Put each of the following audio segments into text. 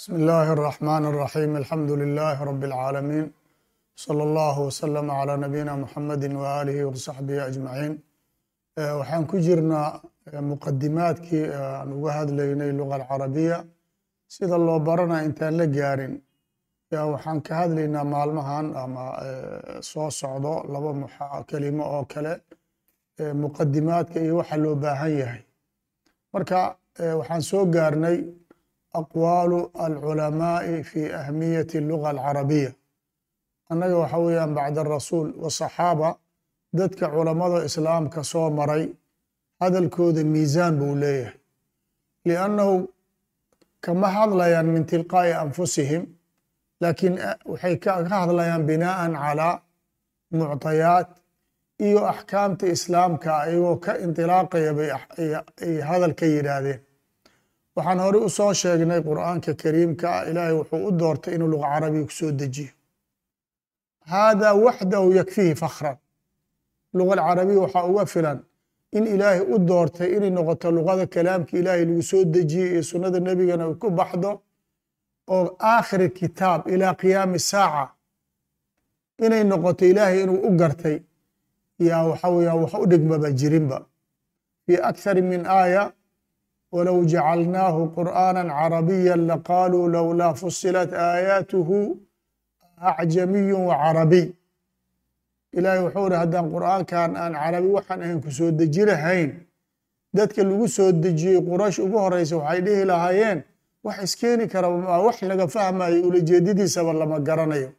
بسم الله الرحمن الرحيم الحمد لله رب العالمين صلى الله وسلم على نبينا محمد وآله وصحبه أجمعين waxaan ku jirnaa muqadimaadkii aan uga hadlaynay luga alcarabiya sida loo barana intaan la gaarin yaa waxaan ka hadlaynaa maalmahan ama soo socdo laba kelimo oo kale muqadimaadka iyo waxa loo baahan yahay marka waxaan soo gaarnay aqwaalu alculamaa'i fi ahmiyati luga alcarabiya. Annaga waxa weeyaan bacda rasuul wasaxaaba dadka culammada islaamka soo maray hadalkooda miisaan buu leeyahay. Liannahu kama hadlayaan min tilqaa'i anfusihim laakiin waxay ka hadlayaan binaa'an calaa muctayaat iyo axkaamta islaamka ayagoo ka indilaaqaya bay ay hadal ka yidhaahdeen waxaan hore u soo sheegnay qur'aanka kariimka ah ilaahay wuxuu u doortay inuu luga carabiga ku soo dejiyo. Haadaa waxdahu yakfihi fakhran. Luga alcarabiya waxaa uga filan in ilaahay u doortay inay noqoto luqada kalaamka ilaahay lagu soo dejiyey iyo sunnada nebigana ay ku baxdo oo aakhiri kitaab ilaa qiyaami saaca inay noqoto ilaahay inuu u gartay. Yaa waxa weeyaan wax u dhigmaba jirinba. Fi akthari min aaya walow jacalnaahu qur'aana carabiya laqaaluu lowlaa fusilat aayaatuhu acjamiyu wa carabiy ilaahay wuxuu ihi haddaan qur'aankan aan carabi waxaan ahayn ku soo deji lahayn dadka lagu soo dejiyey quraysh ugu horeysa waxay dhihi lahaayeen wax iskeeni kara wax laga fahmayo ulajeedadiisaba lama garanayo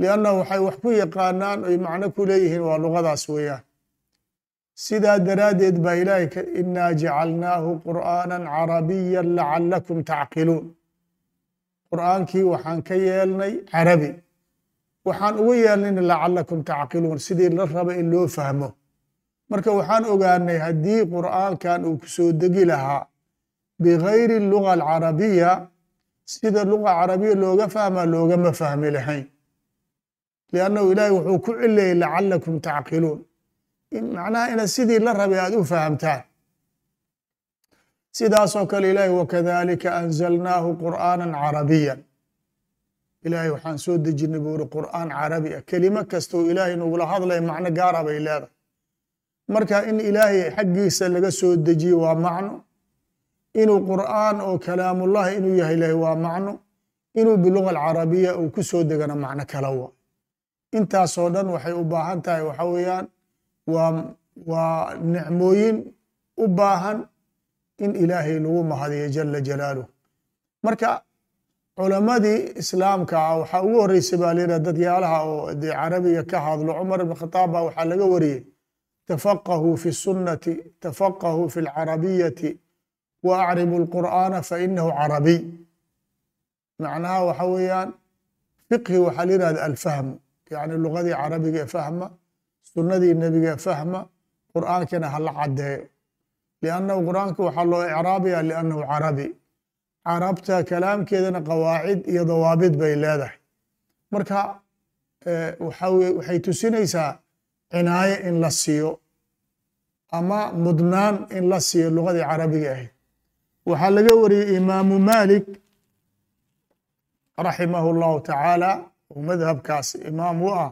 liannahu waxay wax ku yaqaanaan oy macno ku leeyihiin waa luqadaas weeyaan sidaa daraaddeed baa ilaahay inaa jacalnaahu qur'aanan carabiya lacalakum tacqiluun. Qur'aankii waxaan ka yeelnay carabi. Waxaan uga yeelnayna lacalakum tacqiluun sidii la raba in loo fahmo. Marka waxaan ogaanay haddii qur'aankan uu ku soo degi lahaa bigayri luga alcarabiya sida luga carabiya looga fahmaa loogama fahmi lahayn. Liannahu ilaahay wuxuu ku cilayay lacalakum tacqiluun macnaha inaad sidii la rabay aad u fahamtaan. Sidaasoo kale ilaahay wakadalika anzalnaahu qur'aanan carabiyan. Ilaahay waxaan soo dejinay buu uri qur'aan carabi ah kelimo kastoo ilaahay nagula hadlaya macno gaara bay leedahay. Marka in ilaahay xaggiisa laga soo dejiye waa macno. Inuu qur'aan oo kalaamullahi inuu yahay lahay waa macno. Inuu biluga alcarabiya uu ku soo degana macno kala wa intaasoo dhan waxay u baahan tahay waxa weeyaan waa waa nicmooyin u baahan in ilaahay lagu mahadiyo jala jalaaluh marka culamadii islaamka ah waxaa ugu horeysay baa layidhah dadyaalaha oo dee carabiga ka hadlo cumar ibn khataab baa waxaa laga wariyey tafaqahuu fi sunnati tafaqahuu fi alcarabiyati wa acribu alqur'aana fa inahu carabiy macnaha waxa weeyaan fiqhi waxaa la yihahda alfahmu yani lugadii carabiga ee fahma sunnadii nebiga fahma qur'aankana hala caddeeyo liannahu qur'aanka waxaa loo icraabaya liannahu carabi. Carabta kalaamkeedana qawaacid iyo dawaabid bay leedahay. Marka waxay tusinaysaa cinaaye in la siiyo ama mudnaan in la siiyo lugadii carabiga ahayd. Waxaa laga wariyey imaamu malik raximahu llahu tacaala oo madhabkaas imaam u ah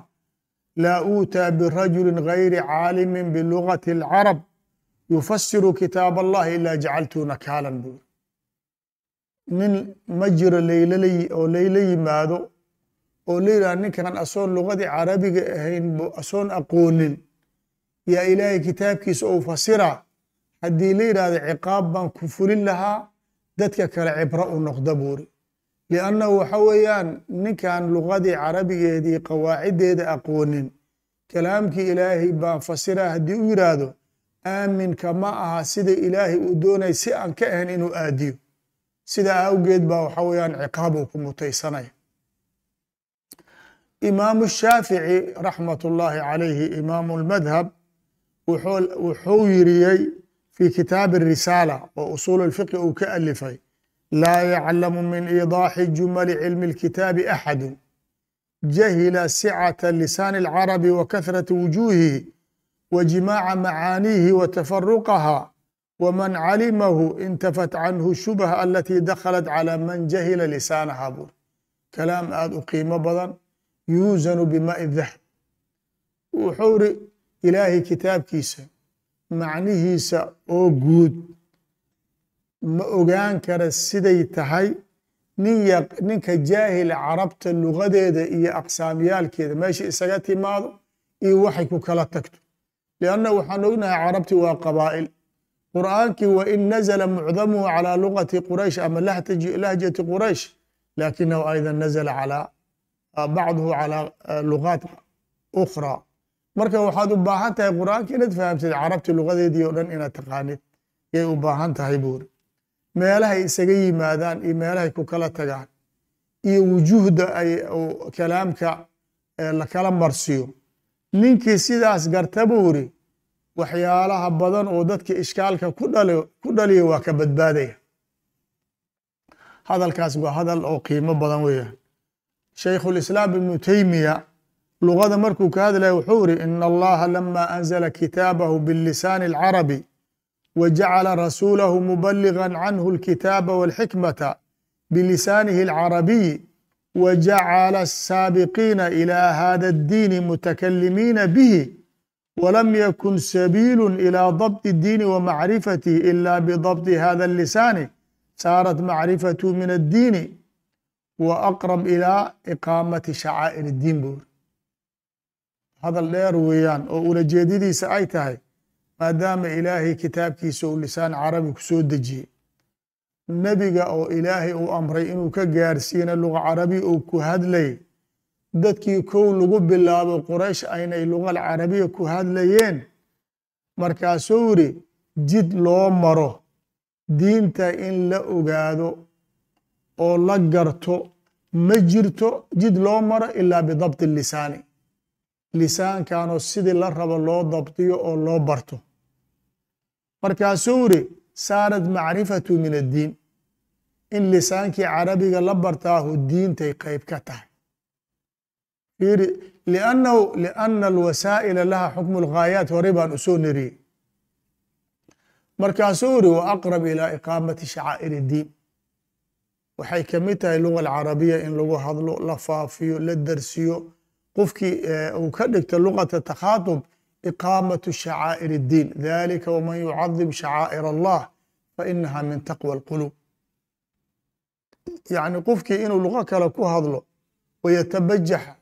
laa uutaa birajuli gayri caalimin bilugati alcarab yufasiru kitaab allahi ilaa jacaltuu nakaalan buuri nin ma jiro oo layla yimaado oo la yidhaha ninkan asoon lugadii carabiga ahayn asoon aqoonin yaa ilaahay kitaabkiisa ou fasira haddii la yidhahdo ciqaab baan ku fulin lahaa dadka kale cibro u noqda buuri liannahu waxa weeyaan ninkan lugadii carabigeedii qawaaciddeeda aqoonin kalaamkii ilaahay baan fasira haddii u yidhaahdo aaminka ma aha sida ilaahay uu doonay si aan ka ahayn inuu aadiyo sidaa awgeed baa waxa weeyaan ciqaab uu ku mutaysanaya imaamu shaafici raxmat ullaahi calayhi imaamu lmadhab wuxuu yiriyey fi kitaabi risaala oo usuul lfiqi uu ka alifay laa yaclamu min iidaaxi jumali cilmi اlkitaabi axadu jahila sicata lisaani اlcarabi wa kahrata wujuuhihi wa jimaaca macaaniihi wa tafaruqaha wman calimahu intafat canhu shubha alatii dakhalat calى man jahila lisaanaha buur kalaam aad u qiimo badan yuusanu bimaai dahab wuxuu ri ilaahay kitaabkiisa macnihiisa oo guud ma ogaan kara siday tahay. Ninka jaahil carabta lugadeeda iyo aqsaamiyaalkeeda meesha isaga timaado iyo waxay ku kala tagto. Lianna waxaan ognahay carabti waa qabaa'il. Qur'aankii wain nazla mucdamuhu calaa lugati quraysh ama lahjati quraysh lakinahu ayda nazla calaa bacduhu calaa lugaat ukhraa. Marka waxaad u baahan tahay qur'aanka inaad fahamtid carabti lugadeedii oo dhan inaad taqaanid yay u baahan tahay buuri meelahay isaga yimaadaan iyo meelahay ku kala tagaan iyo wujuhda ay kalaamka lakala marsiyo. Ninkii sidaas garta buuri waxyaalaha badan oo dadka ishkaalka ku dhaliya waa ka badbaadaya. Hadalkaas waa hadal oo qiimo badan weeyaan. Shaykhulislaam ibnu teymiya lugada markuu ka hadlaya wuxuu iri in allaha lama anzala kitaabahu bilisaani alcarabi wa jacala rasuulahu mubaligan canhu alkitaaba walxikmata bilisaanihi alcarabiy wa jacala asaabiqiina ila hada addiini mutakalimiina bihi wlam ykun sabiil ilى ضبط الdiin وmacrifatih ila bضبط hada الlisaani saarat macrifatu min الdiini وأqرب ilى iqaamati shacaa'ir الdiin bur hadal dheer weeyaan oo ulajeedadiisa ay tahay maadaama ilaahay kitaabkiisa uu lisaan carabi ku soo dejiyey nebiga oo ilaahay uu amray inuu ka gaarsiina luga carabi uu ku hadlay dadkii kow lagu bilaabo quraysh aynay lugal carabiya ku hadlayeen. Markaasuu yidhi jid loo maro diinta in la ogaado oo la garto ma jirto jid loo maro ilaa bidabti lisaani lisaankanoo sidii la rabo loo dabdiyo oo loo barto. Markaasuu yidhi saarat macrifatu min addiin. In lisaankii carabiga la bartaahu diintay qayb ka tahay. Liannahu lianna alwasaa'ila laha xukmu lghaayaat horey baan u soo neriyey. Markaasuu yidhi wa aqrab ilaa iqaamati shacaa'ir iddiin waxay ka mid tahay luga alcarabiya in lagu hadlo la faafiyo la darsiyo qofkii uu ka dhigto lugata takhaatub iqaamatu shacaa'ir iddiin dalika waman yucadim shacaa'ir allah fainaha min taqwa alqulub. Yacni qofkii inuu lugo kale ku hadlo wayatabajaxa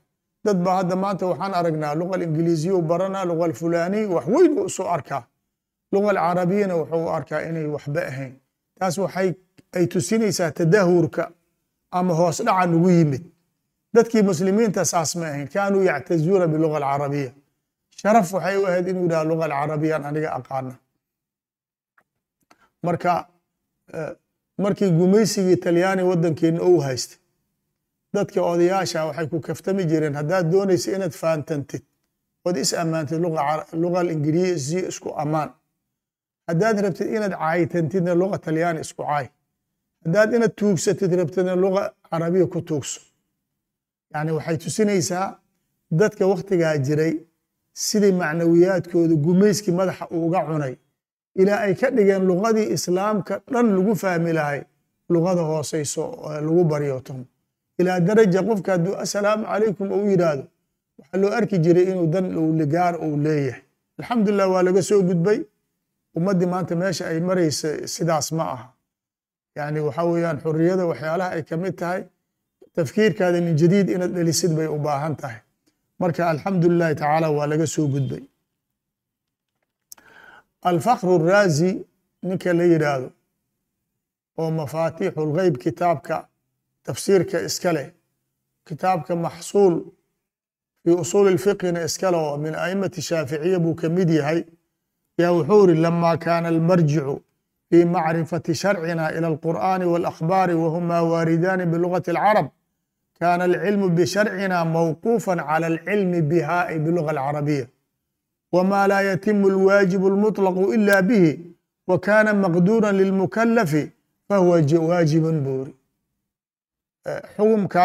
dad baa hadda maanta waxaan aragnaa luga ingiliisiya u baranaa luga alfulaniy wax weyn u soo arkaa. Luga alcarabiyana wuxuu arkaa inay waxba ahayn. Taas waxay ay tusinaysaa tadahurka ama hoos dhaca nagu yimid dadkii muslimiinta saas ma ahayn. Kaanuu yactazuuna biluga alcarabiya. Sharaf waxay u ahayd inuu yidhaha luga alcarabiyan aniga aqaana. Marka markii gumaysigii talyaani waddankeena ou haystay dadka odayaasha waxay ku kaftami jireen haddaad doonaysa inaad faantantid ood is ammaantid luga ingiriisiya isku ammaan. Haddaad rabtid inaad caaytantidna luga talyaani isku caay haddaad inaad tuugsatid rabtidna luga carabiya ku tuugso yani waxay tusinaysaa dadka wakhtigaa jiray sidii macnawiyaadkooda gumayskii madaxa uuga cunay. Ilaa ay ka dhigeen lugadii islaamka dhan lagu fahmi lahay lugada hooseyso lagu baryotom ilaa daraja qofka hadduu assalaamu calaykum ou yidhaahdo waxaa loo arki jiray inuu dan ligaar uu leeyahay. Alxamdulilah waa laga soo gudbay. Ummaddii maanta meesha ay maraysa sidaas ma aha. Yani waxa weeyaan xuriyada waxyaalaha ay ka mid tahay tafkiirkaada min jadiid inaad dhelisid bay u baahan tahay. Marka alxamdu lilahi tacaala waa laga soo gudbay. Alfakru raazi ninka la yidhaahdo oo mafaatiixu lgeyb kitaabka tafsiirka iska leh kitaabka maxsuul fii usuuli lfiqhina iska leh oo min aimati shaaficiya buu ka mid yahay yaa wuxuu iri lama kaana almarjicu fii macrifati sharcina ila alqur'ani walakhbaari wahuma waaridaani bilugati alcarab kaana alcilmu bisharcina mawquufa cala alcilmi biha ay biluga alcarabiya wma laa yatimu alwaajibu almuطlaqu ila bihi wa kana maqduura lilmukalafi fahuwa waajibun buuri xukumka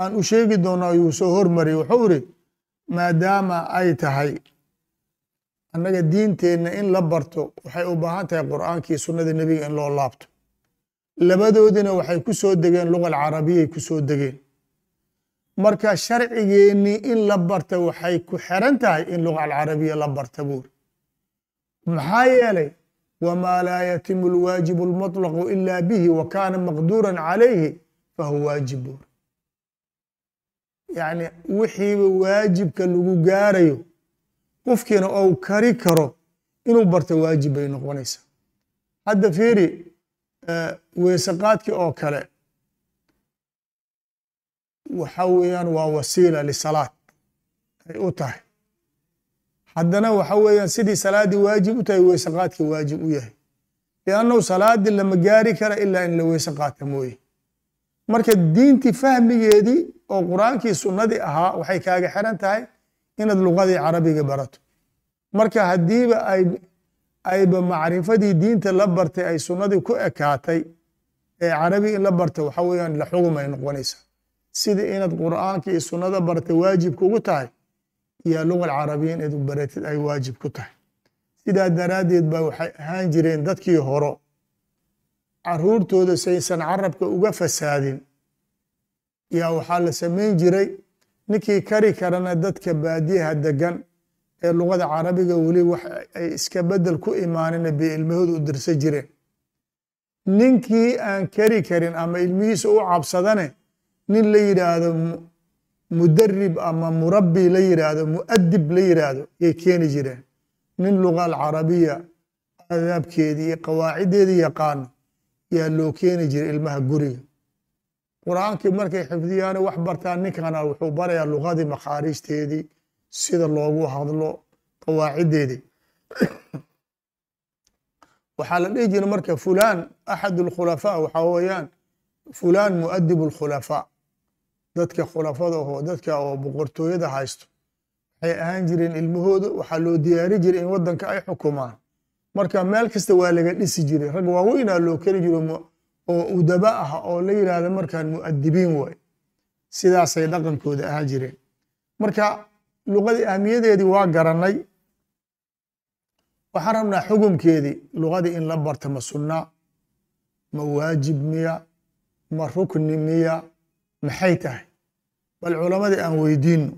aan u sheegi doono ayuu soo hormariyey wuxuu iri maadaama ay tahay annaga diinteenna in la barto waxay u baahan tahay qur'aankii sunnada nebiga in loo laabto labadoodina waxay ku soo degeen luga alcarabiyay ku soo degeen marka sharcigeennii in la barta waxay ku xiran tahay in luga alcarabiya la barta buuri maxaa yeelay wamaa laa yatimu alwaajibu almuطlaqu ila bihi wa kaana maqduuran calayhi fahuwa waajib buuri yacni wixiiba waajibka lagu gaarayo qofkiina ou kari karo inuu barta waajib bay noqonaysaa. Hadda fiiri weeseqaadkii oo kale waxa weeyaan waa wasiila lisalaad ay u tahay. Haddana waxa weeyaan sidii salaaddii waajib u tahay weeseqaadka waajib u yahay. Liannahu salaaddii lama gaari kara ilaa in la weese qaata mooye. Marka diintii fahmigeedii oo qur'aankii sunnadii ahaa waxay kaaga xiran tahay inaad luqadii carabiga barato. Marka haddiiba ay ayba macrifadii diinta la bartay ay sunnadii ku ekaatay ee carabi in la barta waxa weeyaan la xugum ay noqonaysaa sida inaad qur'aanka iyo sunnada barta waajib kugu tahay iyo luga alcarabiya inaad baratid ay waajib ku tahay. Sidaa daraaddeed ba waxay ahaan jireen dadkii horo caruurtooda saysan carabka uga fasaadin. Yaa waxaa la samayn jiray ninkii kari karana dadka baadiyaha degan ee luqada carabiga weli wax ay iska bedel ku imaanina bay ilmahooda u dirsa jireen. Ninkii aan kari karin ama ilmihiisa u cabsadane nin la yidhaahdo mudarib ama murabbi la yidhaahdo mu'adib la yidhaahdo yay keeni jireen. Nin luga alcarabiya aadaabkeedii iyo qawaaciddeedii yaqaano yaa loo keeni jiray ilmaha guriga. Qur'aankii markay xifdiyaane wax bartaan ninkana wuxuu barayaa luqadii makhaariijteedii sida loogu hadlo qawaaciddeedii waxaa la dhihi jira marka fulaan axad alkhulafaa waxaa weeyaan fulaan mu'adib alkhulafaa dadka khulafada oo dadka oo boqortooyada haysto waxay ahaan jireen ilmahooda waxaa loo diyaari jiray in waddanka ay xukumaan. Marka meel kasta waa laga dhisi jiray. Rag waaweynaa loo keli jiro oo udaba ah oo la yidhaahdo markaan mu'adibiin waay sidaasay dhaqankooda ahaan jireen. Marka luqadii ahmiyadeedii waa garanay waxaan rabnaa xukumkeedii luqadii in la barta ma sunna ma waajib miya ma rukni miya maxay tahay bal culamadii aan weydiino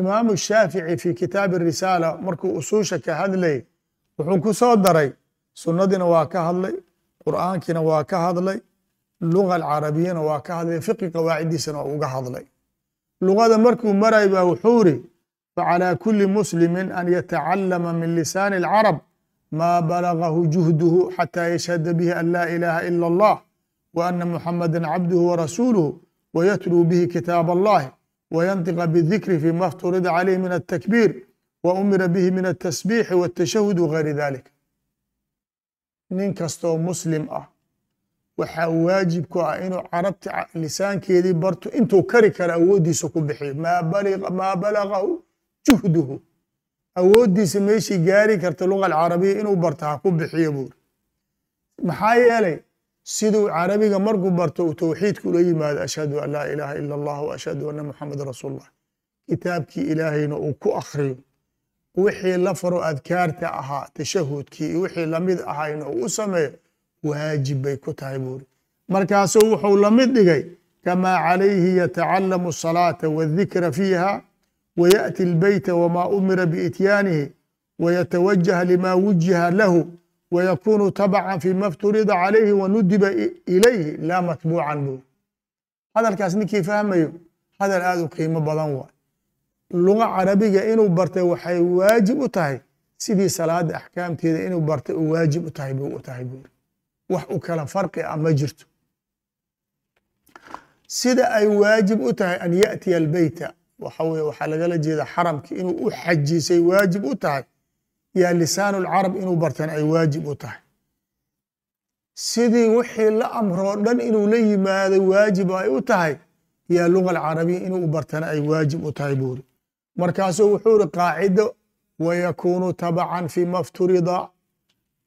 imaamu shaafici fi kitaabi risaala markuu usuusha ka hadlay wuxuu ku soo daray sunnadiina waa ka hadlay qur'aankiina waa ka hadlay luga alcarabiyana waa ka hadlay fiqi qawaaciddiisana waa uga hadlay luqada markuu maray baa wuxuu iri facalى kuli muslimi an yatacalama min lisaani اlcarab ma balagahu juhduhu xatى yashhada bihi an la ilaha ila اllah muxamada cabduhu warasuluhu wayatluu bihi kitaab allahi wayantiqa bidikri fima fturida calayh min altakbiir wa umira bihi min altasbiixi wاtashahud wgayri dalik nin kastoo muslim ah waxaa waajib ku ah inuu carabti lisaankeedii barto intuu kari kara awooddiisa ku bixiyo maa balagahu juhduhu. Awooddiisa meeshii gaari karta luga alcarabiya inuu barto ha ku bixiyo buuri. Maxaa yeelay siduu carabiga markuu barto uu towxiidku ula yimaado ashhadu an laa ilaaha ila allah wa ashhadu anna muxameda rasuul ullah kitaabkii ilaahayna uu ku akhriyo. Wixii la faro adkaarta ahaa tashahudkii iyo wixii la mid ahayna uu u sameeyo waajib bay ku tahay buuri markaasuu wuxuu la mid dhigay kamaa calayhi yatacalamu asalaata waadikra fiiha wayaأti اlbeyta wma umira biityaanihi wayatawajah lima wujiha lahu wayakunu tabcan fima fturida calayhi wanudiba ilayhi laa matbuucan buuri hadalkaas ninkii fahmayo hadal aad u qiimo badan waay luga carabiga inuu bartay waxay waajib u tahay sidii salaada axkaamteeda inuu bartay u waajib u tahay bu u tahay buuri wax u kala farqi ah ma jirto sida ay waajib u tahay an yaأtiya albeyta waxa weye lagala jeeda xaramki inuu u xajisay waajib u tahay yaa lisaan اlcarab inuu bartana ay waajib u tahay. Sidii wixii la amroo dhan inuu la yimaado waajib ay u tahay yaa luga alcarabiya inuu bartana ay waajib u tahay buuri markaasuu wuxuu iri qaacido wayakunu tabcan fima fturida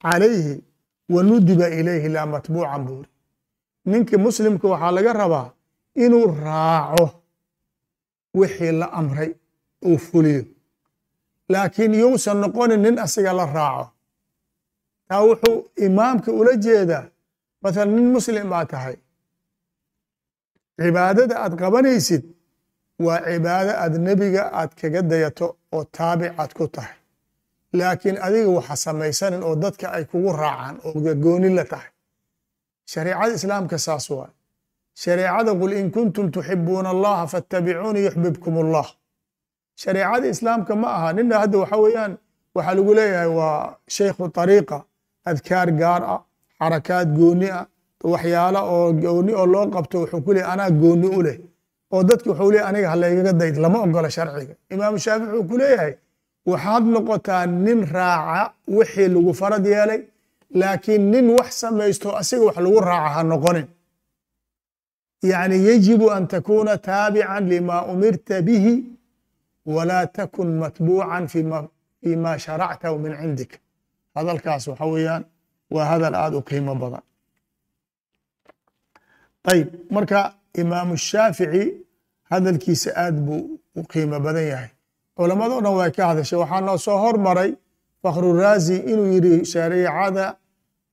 calayhi wanudiba ilayhi laa matbuucan buuri ninki muslimka waxaa laga rabaa inuu raaco wixii la amray uu fuliyo laakiin yousan noqonin nin asiga la raaco. Taa wuxuu imaamka ula jeedaa mathalan nin muslim baa tahay. Cibaadada aad qabanaysid waa cibaado aad nebiga aad kaga dayato oo taabic aad ku tahay. Laakiin adiga waxa samaysanin oo dadka ay kugu raacaan oo gooni la tahay. Shareecada islaamka saas waa shareecada qul in kuntum tuxibuuna allaha fattabicuuni yuxbibkum allah shareecada islaamka ma aha. Nina hadda waxa weeyaan waxaa lagu leeyahay waa shaykhu tariiqa adkaar gaar ah xarakaad gooni ah waxyaala oo gooni oo loo qabto wuxuu ku leeyahy anaa gooni u leh. Oo dadki wuxuu leeyahy aniga halaygaga dayd lama ogola sharciga. Imaamu shaafici wuxuu ku leeyahay waxaad noqotaa nin raaca wixii lagu farad yeelay laakiin nin wax samaysto asiga wax lagu raaca ha noqonin. Yacni yajibu an takuna taabican lima umirta bihi walaa takun matbuucan fima sharactahu min cindik hadalkaas waxa weeyaan waa hadal aada u qiimo badan ayib marka imaamu shaafici hadalkiisa aad buu u qiimo badan yahay culamado dhan way ka hadashay waxaa noo soo hormaray fakhruraazi inuu yidhi shareicada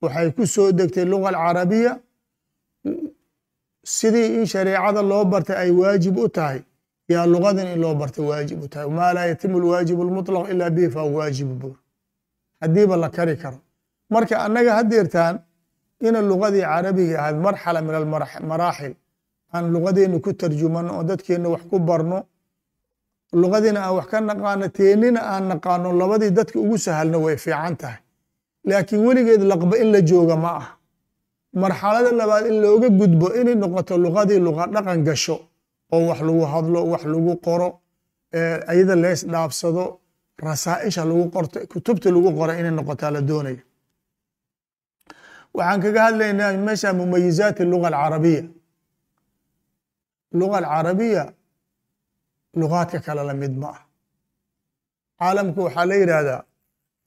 waxay ku soo degtay luga alcarabiya sidii in shareicada loo bartay ay waajib u tahay yaa lugadan in loo bartay waajib u tahay maa laa yatimu lwaajib lmutlaq ila bihi fa waajib buur haddiiba la kari karo marka annaga haddeertaan ina lugadii carabiga ahayd marxala min almaraaxil aan lugadeena ku tarjumano oo dadkeena wax ku barno lugadina aan wax ka naqaano teenina aan naqaano labadii dadka ugu sahalno way fiican tahay laakiin weligeed laqba in la jooga ma ah marxalada labaad in looga gudbo inay noqoto lugadii luqa dhaqan gasho oo wax lagu hadlo wax lagu qoro ayada lees dhaafsado rasaaisha lagu qorto kutubta lagu qoro inay noqotaa la doonaya waxaan kaga hadlaynaa meesha mumayizaat luga alcarabiya. Luga alcarabiya lugaadka kale la mid ma ah. Caalamku waxaa la yidhaahdaa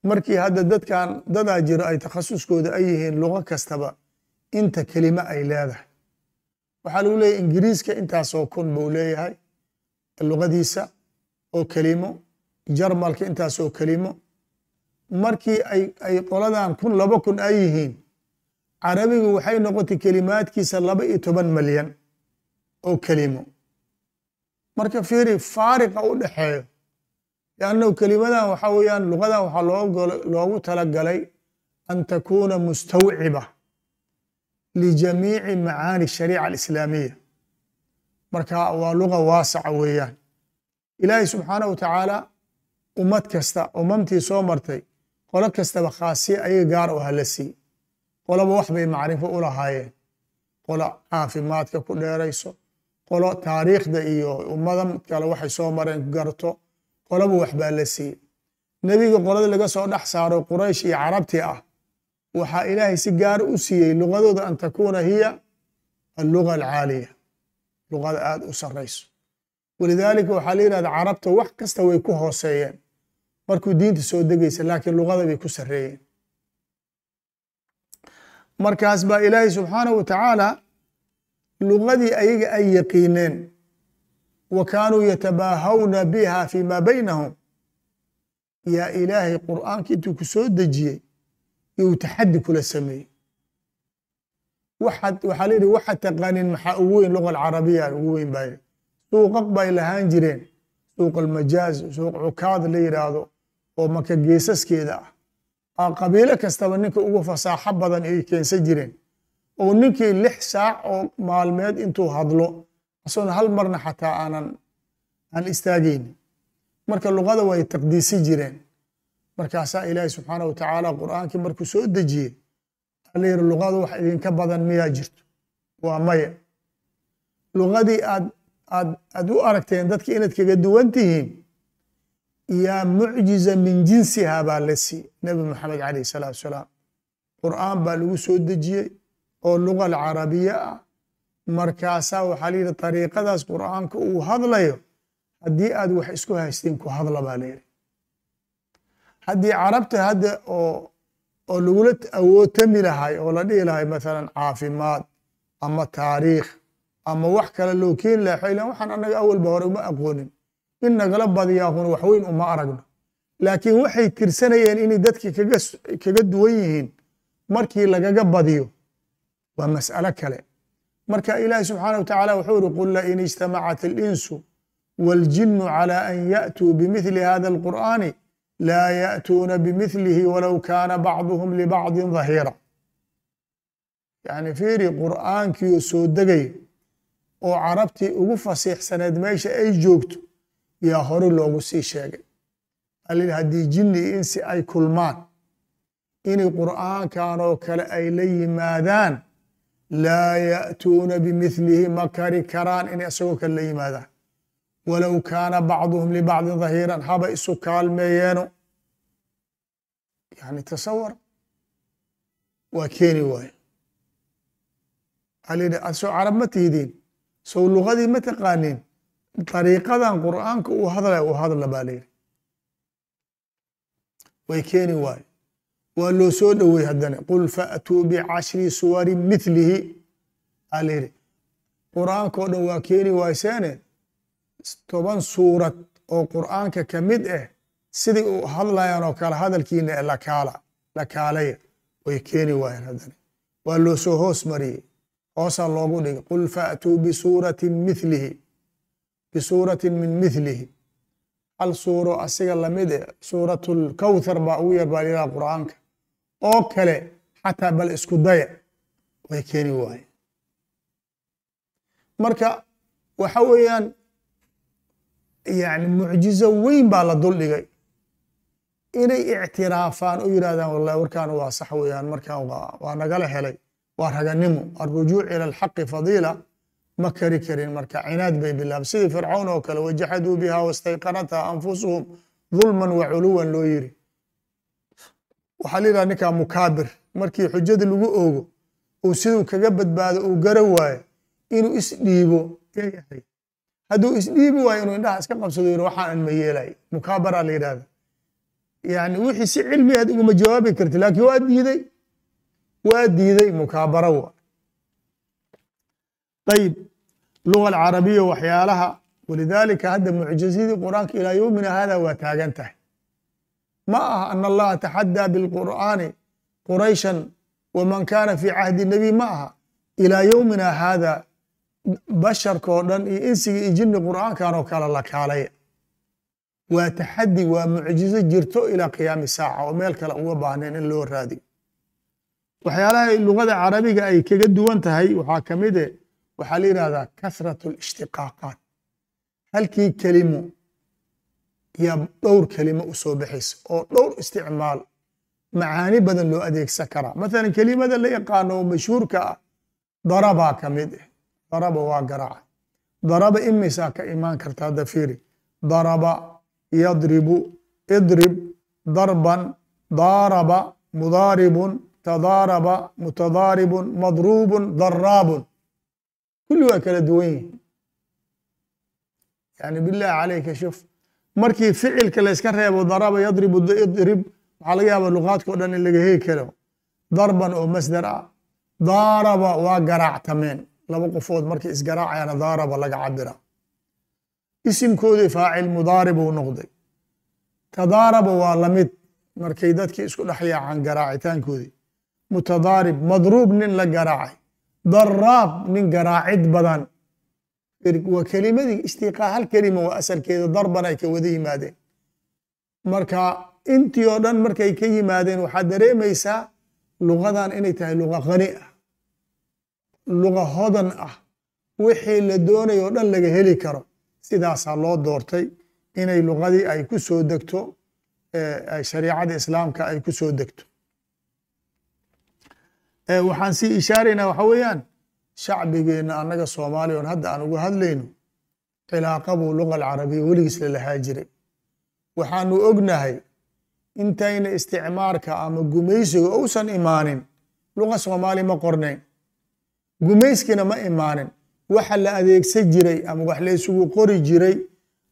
markii hadda dadkan dadaa jiro ay takhasuskooda ay yihiin lugo kastaba inta kelime ay leedahay waxaa lagu leeyahy ingiriiska intaasoo kun buu leeyahay. Lugadiisa oo kelimo. Jarmalka intaasoo kelimo. Markii ay qoladan kun laba kun ay yihiin carabigu waxay noqotay kelimaadkiisa laba iyo toban malyan oo kelimo. Marka fiiri faariqa u dhexeeyo liannahu kelimadan waxaa weeyaan lugadan waxaa loogu talagalay an takuuna mustawciba lijamiici macaani shariica alislaamiya marka waa luga waasaca weeyaan ilaahay subxaanahu wa tacaala ummad kasta umamtii soo martay qolo kastaba khaasiye ayaga gaar oo hala sii qoloba wax bay macrifo u lahaayeen qolo caafimaadka ku dheerayso qolo taariikhda iyo ummadan kale waxay soo mareen garto qoloba waxbaa la siiyey nebiga qolada laga soo dhex saaro quraysh iyo carabtii ah waxaa ilaahay si gaar u siiyey lugadooda an takuuna hiya alluga alcaaliya. Lugada aad u sarayso walidaalika waxaa la yidhahda carabta wax kasta way ku hooseeyeen. Markuu diinta soo degaysa laakiin lugada bay ku sarreeyeen. Markaas baa ilaahay subxaanahu wa tacaala lugadii ayaga ay yaqiineen. Wa kaanuu yatabaahawna biha fi ma baynahum. Yaa ilaahay qur'aanka intuu ku soo dejiyey you taxaddi kula sameeyey. Waxaa la yidhi waxa taqaanin maxaa ugu weyn luga alcarabiya ugu weyn baa suuqaq bay lahaan jireen. Suuq almajaaz suuq cukaad la yidhaahdo oo maka geesaskeeda ah. Qabiilo kastaba ninka ugu fasaaxo badan ay keensan jireen. Oo ninkii lix saac oo maalmeed intuu hadlo asoon hal marna xataa aanan aan istaagayn marka luqada way taqdiisi jireen markaasaa ilaahi subxaana wa tacaala qur'aankii markuu soo dejiyey ala yiri luqada wax idinka badan miyaa jirto? Waa maya. Luqadii aad aad aad u aragteen dadka inaad kaga duwan tihiin yaa mucjiza min jinsiha baa la sii nebi maxamed calayh salaatu wasalaam qur'aan baa lagu soo dejiyey oo luga alcarabiya ah. Markaasaa waxaa layidhi dariiqadaas qur'aanka uu hadlayo haddii aad wax isku haystiin ku hadla baa layidhi haddii carabta hadda oo oo lagula awootami lahay oo la dhihi lahay mathalan caafimaad ama taariikh ama wax kale loo keeni lahay waxay lahan waxaan annaga awalba hore uma aqoonin. In nagala badiyaahuna waxweyn uma aragno. Laakiin waxay tirsanayeen inay dadki kaga kaga duwan yihiin markii lagaga badiyo. Waa mas'alo kale. Marka ilaahi subxaanah wa tacaala wuxuu uri qul lain ijtamacat alinsu waاljinu calى an ya'tuu bimithli hada alqur'ani laa ya'tuuna bimithlihi walow kaana bacduhum libacdin dhahiira yani fiiri qur'aankiioo soo degayo oo carabtii ugu fasiixsaneed meesha ay joogto yaa hore loogu sii sheegay alil haddii jinni iyo insi ay kulmaan inay qur'aankan oo kale ay la yimaadaan laa ya'tuuna bimithlihi ma kari karaan inay isagoo kale la yimaadaan walow kaana bacduhum libacdin dhahiiran haba isu kaalmeeyeeno yani tasawar waa keeni waayo alidhi ad soo carab ma tihidiin sow lugadii ma taqaaniin dariiqadan qur'aanka uu hadlaya uu hadla baa layidhi way keeni waayo waa loo soo dhowey haddana qul fa'tuu bicashri suwarin mithlihi aa layidhi qur'aanka oo dhan waa keeni waayseene toban suurad oo qur'aanka ka mid ah sidai uu hadlayaan oo kale hadalkiina lakaala lakaalaya way keeni waayeen haddana waa loo soo hoos mariyey. Hoosaa loogu dhigay. Qul fa'tuu bisuuratin mithlihi bisuuratin min mithlihi hal suuro asiga la mid eh suuratlkawthar baa ugu yar baa lilaha qur'aanka. Oo kale xataa bal isku daya way keeni waaye marka waxa weeyaan yani mucjizo weyn baa la duldhigay inay ictiraafaan u yidhahdaan wallahi warkaan waa sax weeyaan markaan waa nagala helay waa raganimo. Alrujuuc ila alxaqi fadiila ma kari karin marka cinaad bay bilaab sidii fircawn oo kale wajaxaduu biha wastayqanatha anfusuhum dulman wa culuwan loo yiri. Waxaa la yidhaha ninkaa mukaabir. Markii xujada lagu oogo uu siduu kaga badbaado uu gara waayo inuu isdhiibo yahay hadduu isdhiibi waayo inuu indhaha iska qabsado yiri waxaan an ma yeelay. Mukaabaraa la yidhahda yani wixii si cilmi aad uguma jawaabi karti laakiin waa diiday. Waa diiday mukaabara wa ayib luga alcarabiya waxyaalaha walidaalika hadda mucjizadii qur'aanka ilaa yowmina hada waa taagan tahay. Ma aha ana allaha taxadaa bilqur'aani qurayshan waman kana fi cahdi nabiy ma aha. Ilaa yowmina hada basharka oo dhan iyo insiga iyo jinni qur'aankan oo kale la kaalaya waa taxadi waa mucjizo jirto ilaa qiyaami saaca oo meel kale uga baahnayn in loo raadiyo waxyaalaha lugada carabiga ay kaga duwan tahay waxaa ka mid e waxaa la yidhahdaa kasrat alishtiqaaqaat halkii kelimo yaa dhowr kelimo u soo baxaysa oo dhowr isticmaal macaani badan loo adeegsan karaa. Mathalan kelimada la yaqaano mashhuurka ah darabaa ka mid ah daraba waa garaaca daraba imisaa ka imaan karta hadda fiiri? Daraba yadribu idrib darban daaraba mudaaribun tadaaraba mutadaaribun madruubun daraabun. Kulli waa kala duwan yihiin yani billahi calayka shuf markii ficilka layska reebo daraba yadribu idrib waxaa laga yaaba luqaadka o dhan in laga hegi karo. Darban oo masdar ah. Daaraba waa garaactameen laba qofood markay isgaraacayaana daaraba laga cabira isimkoodii faacil mudaarib uu noqday. Tadaaraba waa la mid markay dadkii isku dhex yaacaan garaacitaankoodii. Mutadaarib madruub nin la garaacay. Daraab nin garaacid badan. Waa kelimadii istiqaa hal kelima waa asalkeeda darban ay ka wada yimaadeen. Marka intii oo dhan markay ka yimaadeen waxaad dareemaysaa lugadan inay tahay luga khani ah luga hodan ah wixii la doonay oo dhan laga heli karo sidaasaa loo doortay inay lugadii ay ku soo degto shariicada islaamka ay ku soo degto. Waxaan sii ishaaraynaa waxa weeyaan shacbigeenna annaga soomaaliya on hadda aan uga hadlayno cilaaqabuu luga alcarabiya weligiis la lahaa jiray waxaanu ognahay intayna isticmaarka ama gumaysiga uusan imaanin luga soomaali ma qornayn gumayskina ma imaanin. Waxa la adeegsan jiray ama wax la isugu qori jiray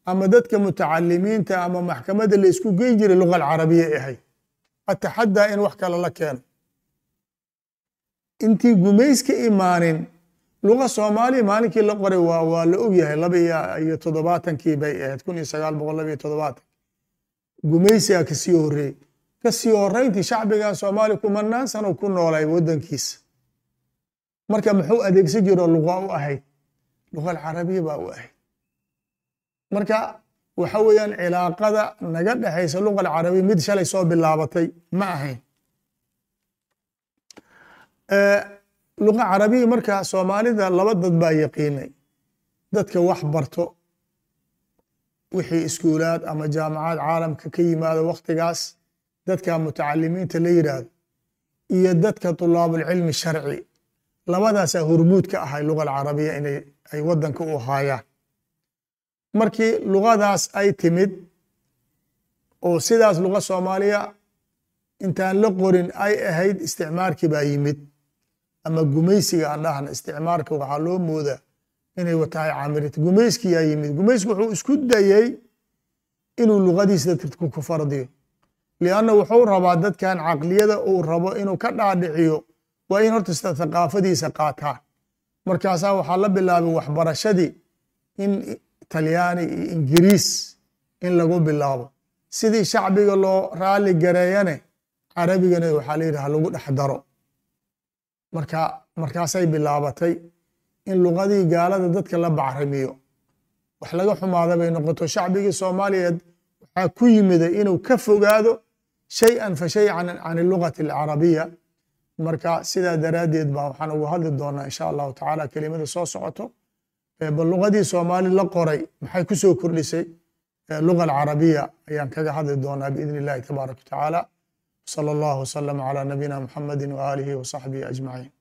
ama dadka mutacalimiinta ama maxkamadda la isku geyn jiray luga alcarabiya ahay ataxadaa in wax kale la keeno. Intii gumayska imaanin luga soomaaliya maalinkii la qoray waa la ogyahay laba iyo todobaatankii bay ahayd kun iyo sagaal boqol laba iyo gumaysiga ka sii horeeyey ka sii horeyntii shacbigan soomaaliya kumanaan sano ku noolay waddankiisa marka muxuu adeegsan jiro luqa u ahayd? Luqa alcarabiya baa u ahayd. Marka waxa weeyaan cilaaqada naga dhexaysa luqa alcarabiya mid shalay soo bilaabatay ma ahayn. Luqa carabiya marka soomaalida laba dad baa yaqiinay. Dadka wax barto wixii iskuulaad ama jaamacad caalamka ka yimaado waktigaas dadka mutacalimiinta la yidhaahdo iyo dadka tulaabulcilmi sharci labadaasaa hormuud ka ahay luga alcarabiya inay ay waddanka u haayaan markii lugadaas ay timid oo sidaas luga soomaaliya intaan la qorin ay ahayd isticmaarkii baa yimid. Ama gumaysiga aan dhahna isticmaarka waxaa loo moodaa inay watahay camirit gumayskiyaa yimid. Gumaysku wuxuu isku dayey inuu lugadiisa dadka ku fardiyo. Lianna wuxuu rabaa dadkan caqliyada uu rabo inuu ka dhaadhiciyo waa in horta thaqaafadiisa qaataan markaasaa waxaa la bilaabay waxbarashadii in talyaani iyo ingiriis in lagu bilaabo. Sidii shacbiga loo raali gareeyane carabigana waxaa la yidhi ha lagu dhex daro. Marka markaasay bilaabatay in luqadii gaalada dadka la bacrimiyo. Wax laga xumaada bay noqoto. Shacbigii soomaaliyeed waxaa ku yimiday inuu ka fogaado shay-an fa shay-an can ilugati alcarabiya marka sidaa daraaddeed baa waxaan ugu hadli doonaa insha allahu tacaala kelimada soo socoto. Bal luqadii soomaali la qoray maxay ku soo kordhisay? Luga alcarabiya ayaan kaga hadli doonaa biidni illahi tabaaraka wa tacaala. Sala allahu wasalama calaa nabiyina muxamadi waaalihi wa saxbihi ajmaciin